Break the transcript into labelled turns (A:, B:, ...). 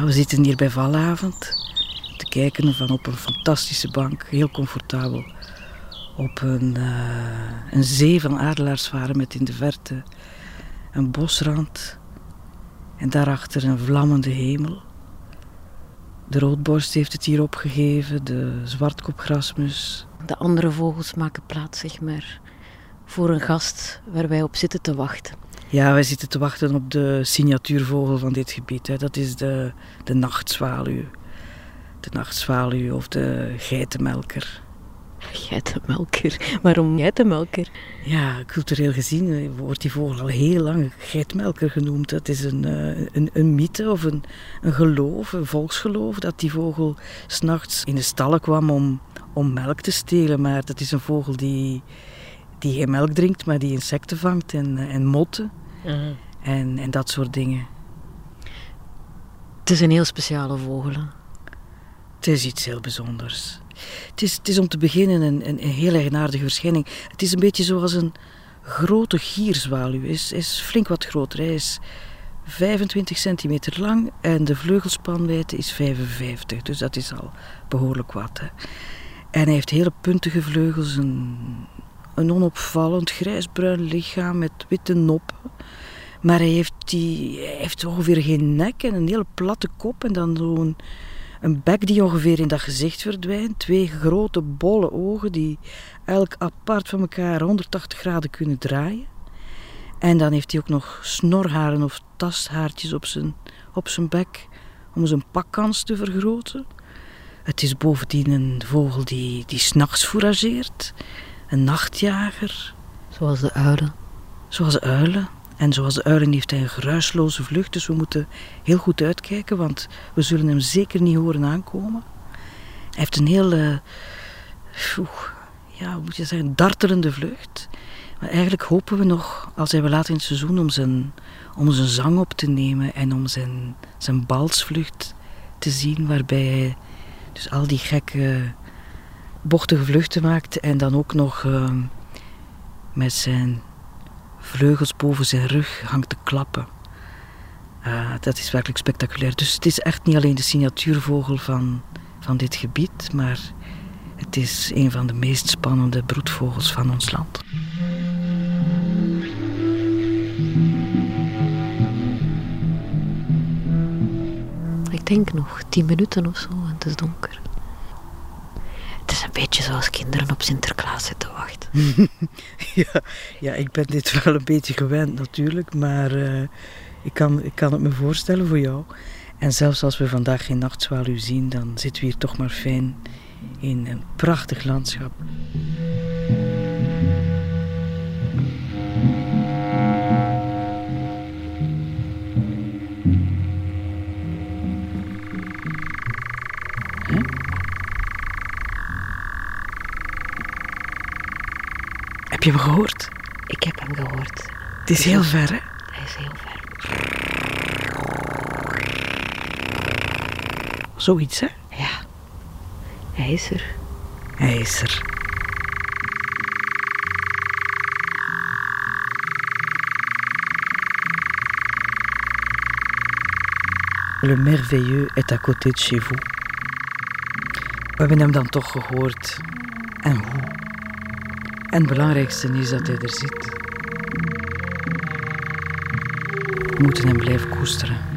A: We zitten hier bij Valavond te kijken van op een fantastische bank, heel comfortabel. Op een, uh, een zee van adelaarsvaren met in de verte een bosrand. En daarachter een vlammende hemel. De roodborst heeft het hier opgegeven, de zwartkopgrasmus.
B: De andere vogels maken plaats, zeg maar, voor een gast waar wij op zitten te wachten.
A: Ja, wij zitten te wachten op de signatuurvogel van dit gebied. Hè. Dat is de, de nachtzwaluw. De nachtzwaluw of de geitenmelker.
B: Geitenmelker? Waarom geitenmelker?
A: Ja, cultureel gezien wordt die vogel al heel lang geitenmelker genoemd. Het is een, eh, een, een mythe of een, een geloof, een volksgeloof, dat die vogel s'nachts in de stallen kwam om, om melk te stelen. Maar dat is een vogel die, die geen melk drinkt, maar die insecten vangt en, en motten. Mhm. En, en dat soort dingen.
B: Het is een heel speciale vogel.
A: Het is iets heel bijzonders. Het is, het is om te beginnen een, een, een heel eigenaardige verschijning. Het is een beetje zoals een grote gierzwaluw. Hij is, is flink wat groter. Hij is 25 centimeter lang en de vleugelspanwijdte is 55. Dus dat is al behoorlijk wat. Hè. En hij heeft hele puntige vleugels, een, een onopvallend grijsbruin lichaam met witte noppen. Maar hij heeft, die, heeft ongeveer geen nek en een hele platte kop en dan zo'n een bek die ongeveer in dat gezicht verdwijnt. Twee grote bolle ogen die elk apart van elkaar 180 graden kunnen draaien. En dan heeft hij ook nog snorharen of tasthaartjes op zijn, op zijn bek om zijn pakkans te vergroten. Het is bovendien een vogel die, die s'nachts fourageert. Een nachtjager.
B: Zoals de uilen.
A: Zoals uilen. En zoals de uilen heeft hij een geruisloze vlucht, dus we moeten heel goed uitkijken, want we zullen hem zeker niet horen aankomen. Hij heeft een hele, ja, hoe moet je zeggen, dartelende vlucht. Maar eigenlijk hopen we nog, als hij we later in het seizoen, om zijn, om zijn zang op te nemen en om zijn, zijn balsvlucht te zien, waarbij hij dus al die gekke, bochtige vluchten maakt en dan ook nog uh, met zijn vleugels boven zijn rug hangt te klappen. Uh, dat is werkelijk spectaculair. Dus het is echt niet alleen de signatuurvogel van, van dit gebied, maar het is een van de meest spannende broedvogels van ons land.
B: Ik denk nog tien minuten of zo en het is donker is een beetje zoals kinderen op Sinterklaas zitten wachten.
A: ja, ja, ik ben dit wel een beetje gewend natuurlijk, maar uh, ik, kan, ik kan het me voorstellen voor jou. En zelfs als we vandaag geen nachtzwaluw zien, dan zitten we hier toch maar fijn in een prachtig landschap. Heb je hem gehoord?
B: Ik heb hem gehoord.
A: Het is heel ver, hè?
B: Hij is heel ver.
A: Zoiets, hè?
B: Ja. Hij is er.
A: Hij is er. Le merveilleux est à côté de chez vous. We hebben hem dan toch gehoord. En hoe? En het belangrijkste is dat hij er zit. We moeten hem blijven koesteren.